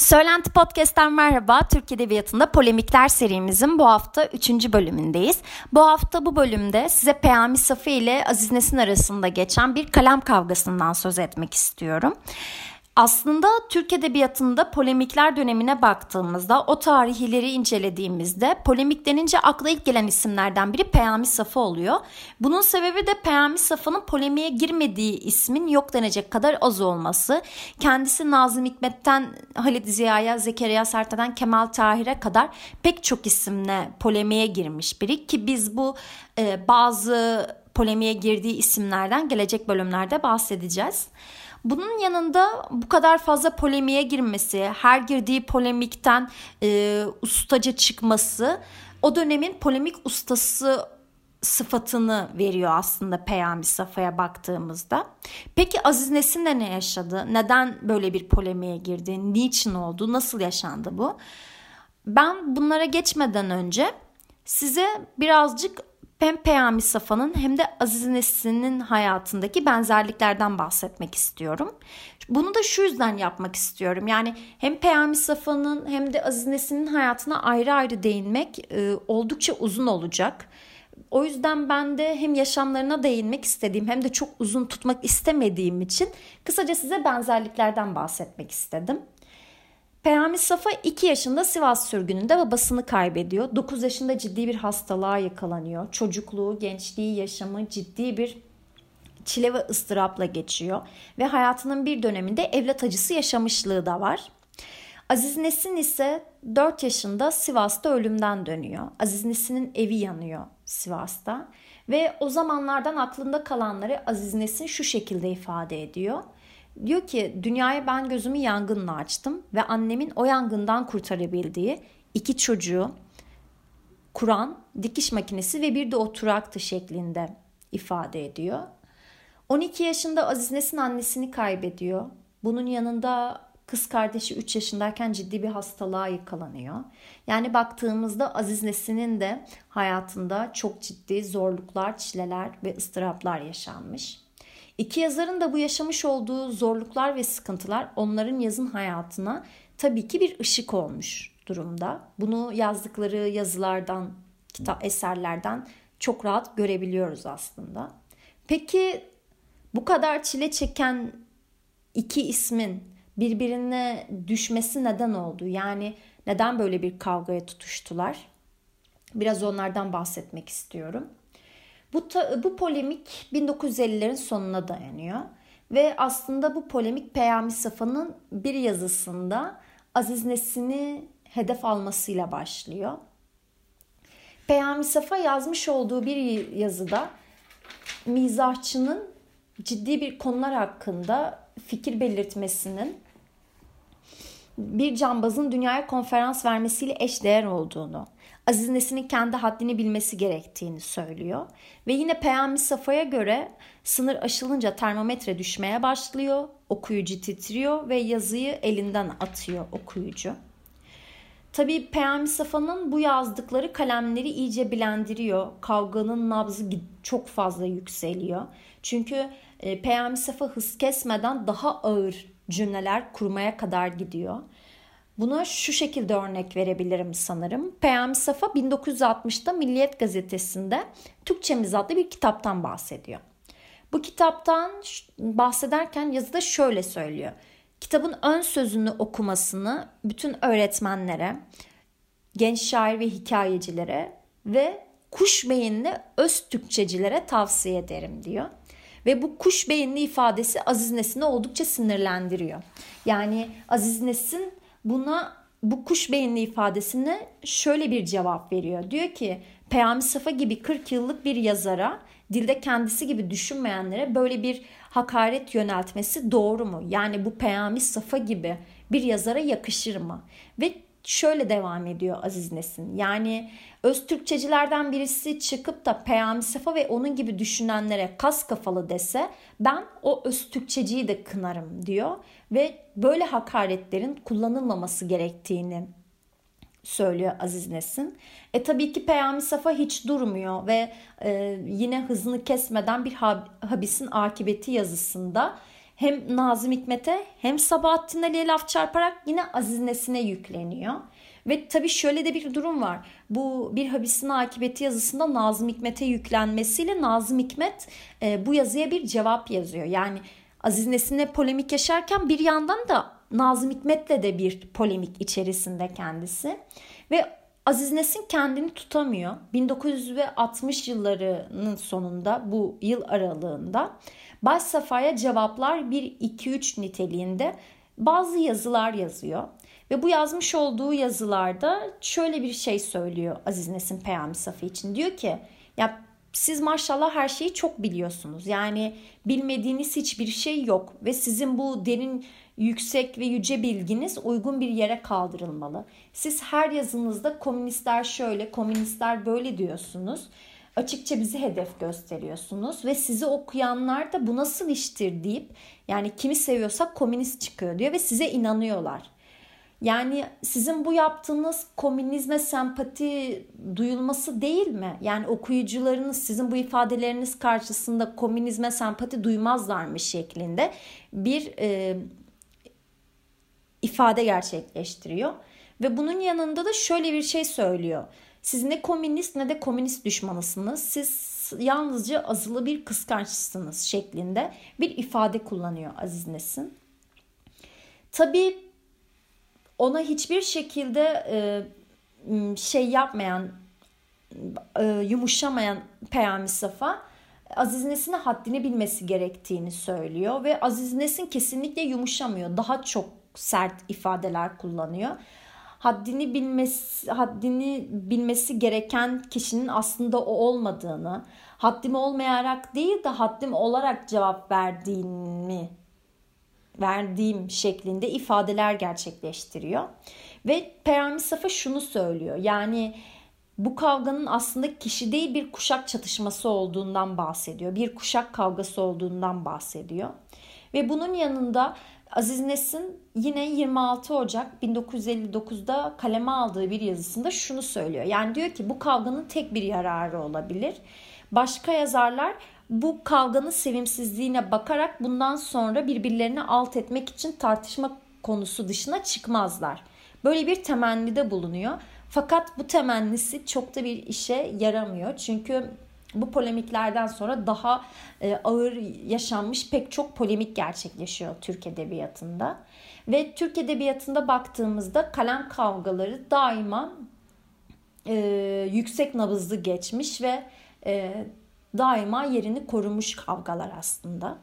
Söylenti Podcast'ten merhaba. Türk Edebiyatı'nda Polemikler serimizin bu hafta 3. bölümündeyiz. Bu hafta bu bölümde size Peyami Safi ile Aziz Nesin arasında geçen bir kalem kavgasından söz etmek istiyorum. Aslında Türk Edebiyatı'nda polemikler dönemine baktığımızda o tarihleri incelediğimizde polemik denince akla ilk gelen isimlerden biri Peyami Safa oluyor. Bunun sebebi de Peyami Safa'nın polemiğe girmediği ismin yok denecek kadar az olması. Kendisi Nazım Hikmet'ten Halit Ziya'ya, Zekeriya Serte'den Kemal Tahir'e kadar pek çok isimle polemiğe girmiş biri ki biz bu e, bazı polemiğe girdiği isimlerden gelecek bölümlerde bahsedeceğiz. Bunun yanında bu kadar fazla polemiğe girmesi, her girdiği polemikten e, ustaca çıkması o dönemin polemik ustası sıfatını veriyor aslında Peyami Safa'ya baktığımızda. Peki Aziz Nesin de ne yaşadı? Neden böyle bir polemiğe girdi? Niçin oldu? Nasıl yaşandı bu? Ben bunlara geçmeden önce size birazcık hem Peyami Safa'nın hem de Aziz Nesin'in hayatındaki benzerliklerden bahsetmek istiyorum. Bunu da şu yüzden yapmak istiyorum. Yani hem Peyami Safa'nın hem de Aziz Nesin'in hayatına ayrı ayrı değinmek e, oldukça uzun olacak. O yüzden ben de hem yaşamlarına değinmek istediğim hem de çok uzun tutmak istemediğim için kısaca size benzerliklerden bahsetmek istedim. Peyami Safa 2 yaşında Sivas sürgününde babasını kaybediyor. 9 yaşında ciddi bir hastalığa yakalanıyor. Çocukluğu, gençliği, yaşamı ciddi bir çile ve ıstırapla geçiyor. Ve hayatının bir döneminde evlat acısı yaşamışlığı da var. Aziz Nesin ise 4 yaşında Sivas'ta ölümden dönüyor. Aziz Nesin'in evi yanıyor Sivas'ta. Ve o zamanlardan aklında kalanları Aziz Nesin şu şekilde ifade ediyor. Diyor ki dünyaya ben gözümü yangınla açtım ve annemin o yangından kurtarabildiği iki çocuğu Kur'an, dikiş makinesi ve bir de oturaktı şeklinde ifade ediyor. 12 yaşında Aziz Nesin annesini kaybediyor. Bunun yanında kız kardeşi 3 yaşındayken ciddi bir hastalığa yakalanıyor. Yani baktığımızda Aziz Nesin'in de hayatında çok ciddi zorluklar, çileler ve ıstıraplar yaşanmış. İki yazarın da bu yaşamış olduğu zorluklar ve sıkıntılar onların yazın hayatına tabii ki bir ışık olmuş durumda. Bunu yazdıkları yazılardan, kitap eserlerden çok rahat görebiliyoruz aslında. Peki bu kadar çile çeken iki ismin birbirine düşmesi neden oldu? Yani neden böyle bir kavgaya tutuştular? Biraz onlardan bahsetmek istiyorum. Bu, ta, bu polemik 1950'lerin sonuna dayanıyor. Ve aslında bu polemik Peyami Safa'nın bir yazısında Aziz Nesin'i hedef almasıyla başlıyor. Peyami Safa yazmış olduğu bir yazıda mizahçının ciddi bir konular hakkında fikir belirtmesinin bir cambazın dünyaya konferans vermesiyle eşdeğer olduğunu, Aziz Nesin'in kendi haddini bilmesi gerektiğini söylüyor. Ve yine Peyami Safa'ya göre sınır aşılınca termometre düşmeye başlıyor, okuyucu titriyor ve yazıyı elinden atıyor okuyucu. Tabii Peyami Safa'nın bu yazdıkları kalemleri iyice bilendiriyor. Kavganın nabzı çok fazla yükseliyor. Çünkü e, Peyami Safa hız kesmeden daha ağır cümleler kurmaya kadar gidiyor. Buna şu şekilde örnek verebilirim sanırım. Peyami Safa 1960'da Milliyet Gazetesi'nde Türkçemiz adlı bir kitaptan bahsediyor. Bu kitaptan bahsederken yazıda şöyle söylüyor. Kitabın ön sözünü okumasını bütün öğretmenlere, genç şair ve hikayecilere ve kuş beyinli öz Türkçecilere tavsiye ederim diyor. Ve bu kuş beyinli ifadesi Aziz Nesin'i oldukça sinirlendiriyor. Yani Aziz Nesin buna bu kuş beyinli ifadesine şöyle bir cevap veriyor. Diyor ki Peyami Safa gibi 40 yıllık bir yazara dilde kendisi gibi düşünmeyenlere böyle bir hakaret yöneltmesi doğru mu? Yani bu Peyami Safa gibi bir yazara yakışır mı? Ve şöyle devam ediyor Aziz Nesin. Yani öz Türkçecilerden birisi çıkıp da Peyami Safa ve onun gibi düşünenlere kas kafalı dese ben o öz Türkçeciyi de kınarım diyor ve böyle hakaretlerin kullanılmaması gerektiğini söylüyor Aziz Nesin. E tabii ki Peyami Safa hiç durmuyor ve e, yine hızını kesmeden bir habisin akıbeti yazısında hem Nazım Hikmet'e hem Sabahattin Ali'ye laf çarparak yine Aziz Nesin'e yükleniyor. Ve tabii şöyle de bir durum var. Bu bir habisin akıbeti yazısında Nazım Hikmet'e yüklenmesiyle Nazım Hikmet e, bu yazıya bir cevap yazıyor. Yani Aziz Nesin'le polemik yaşarken bir yandan da Nazım Hikmet'le de bir polemik içerisinde kendisi. Ve Aziz Nesin kendini tutamıyor. 1960 yıllarının sonunda bu yıl aralığında baş safhaya cevaplar 1-2-3 niteliğinde bazı yazılar yazıyor. Ve bu yazmış olduğu yazılarda şöyle bir şey söylüyor Aziz Nesin Peyami Safi için. Diyor ki ya siz maşallah her şeyi çok biliyorsunuz. Yani bilmediğiniz hiçbir şey yok ve sizin bu derin yüksek ve yüce bilginiz uygun bir yere kaldırılmalı. Siz her yazınızda komünistler şöyle, komünistler böyle diyorsunuz. Açıkça bizi hedef gösteriyorsunuz ve sizi okuyanlar da bu nasıl iştir deyip yani kimi seviyorsak komünist çıkıyor diyor ve size inanıyorlar. Yani sizin bu yaptığınız komünizme sempati duyulması değil mi? Yani okuyucularınız sizin bu ifadeleriniz karşısında komünizme sempati duymazlar mı şeklinde bir e, ifade gerçekleştiriyor. Ve bunun yanında da şöyle bir şey söylüyor. Siz ne komünist ne de komünist düşmanısınız. Siz yalnızca azılı bir kıskançsınız şeklinde bir ifade kullanıyor Aziz Nesin. Tabii ona hiçbir şekilde e, şey yapmayan, e, yumuşamayan Peyami Safa Aziz Nesin'e haddini bilmesi gerektiğini söylüyor ve Aziz Nesin kesinlikle yumuşamıyor. Daha çok sert ifadeler kullanıyor. Haddini bilmesi, haddini bilmesi gereken kişinin aslında o olmadığını, haddim olmayarak değil de haddim olarak cevap verdiğimi verdiğim şeklinde ifadeler gerçekleştiriyor. Ve Peyami Safa şunu söylüyor. Yani bu kavganın aslında kişi değil bir kuşak çatışması olduğundan bahsediyor. Bir kuşak kavgası olduğundan bahsediyor. Ve bunun yanında Aziz Nesin yine 26 Ocak 1959'da kaleme aldığı bir yazısında şunu söylüyor. Yani diyor ki bu kavganın tek bir yararı olabilir. Başka yazarlar bu kavganın sevimsizliğine bakarak bundan sonra birbirlerini alt etmek için tartışma konusu dışına çıkmazlar. Böyle bir temennide bulunuyor. Fakat bu temennisi çok da bir işe yaramıyor. Çünkü bu polemiklerden sonra daha e, ağır yaşanmış pek çok polemik gerçekleşiyor Türk Edebiyatı'nda. Ve Türk Edebiyatı'nda baktığımızda kalem kavgaları daima e, yüksek nabızlı geçmiş ve e, daima yerini korumuş kavgalar aslında.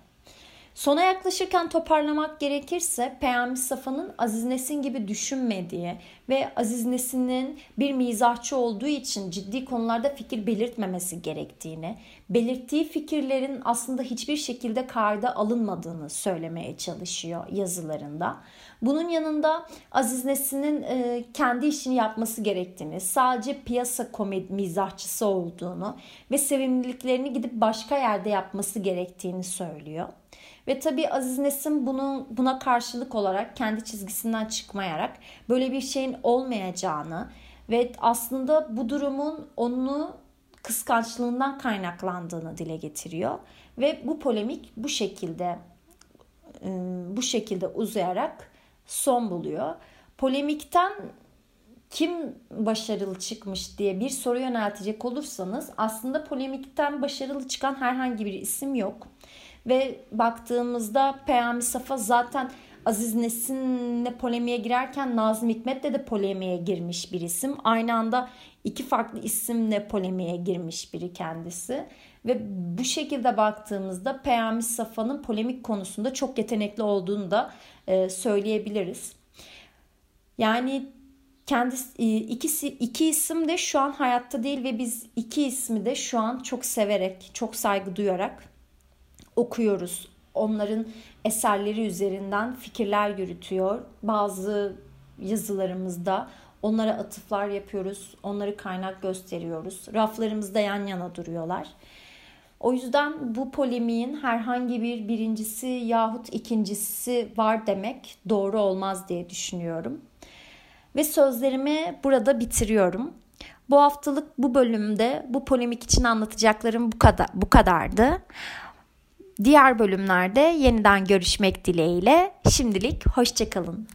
Sona yaklaşırken toparlamak gerekirse Peyami Safa'nın Aziz Nesin gibi düşünmediği ve Aziz Nesin'in bir mizahçı olduğu için ciddi konularda fikir belirtmemesi gerektiğini, belirttiği fikirlerin aslında hiçbir şekilde kayda alınmadığını söylemeye çalışıyor yazılarında. Bunun yanında Aziz Nesin'in e, kendi işini yapması gerektiğini, sadece piyasa komedi mizahçısı olduğunu ve sevimliliklerini gidip başka yerde yapması gerektiğini söylüyor. Ve tabii Aziz Nesin bunu, buna karşılık olarak kendi çizgisinden çıkmayarak böyle bir şeyin olmayacağını ve aslında bu durumun onu kıskançlığından kaynaklandığını dile getiriyor. Ve bu polemik bu şekilde ıı, bu şekilde uzayarak son buluyor. Polemikten kim başarılı çıkmış diye bir soru yöneltecek olursanız aslında polemikten başarılı çıkan herhangi bir isim yok. Ve baktığımızda Peyami Safa zaten Aziz Nesin'le polemiğe girerken Nazım Hikmet'le de polemiğe girmiş bir isim. Aynı anda iki farklı isimle polemiğe girmiş biri kendisi. Ve bu şekilde baktığımızda Peyami Safa'nın polemik konusunda çok yetenekli olduğunu da e, söyleyebiliriz. Yani kendisi e, ikisi iki isim de şu an hayatta değil ve biz iki ismi de şu an çok severek, çok saygı duyarak okuyoruz. Onların eserleri üzerinden fikirler yürütüyor. Bazı yazılarımızda onlara atıflar yapıyoruz. Onları kaynak gösteriyoruz. Raflarımızda yan yana duruyorlar. O yüzden bu polemiğin herhangi bir birincisi yahut ikincisi var demek doğru olmaz diye düşünüyorum. Ve sözlerimi burada bitiriyorum. Bu haftalık bu bölümde bu polemik için anlatacaklarım bu kadar bu kadardı. Diğer bölümlerde yeniden görüşmek dileğiyle şimdilik hoşçakalın.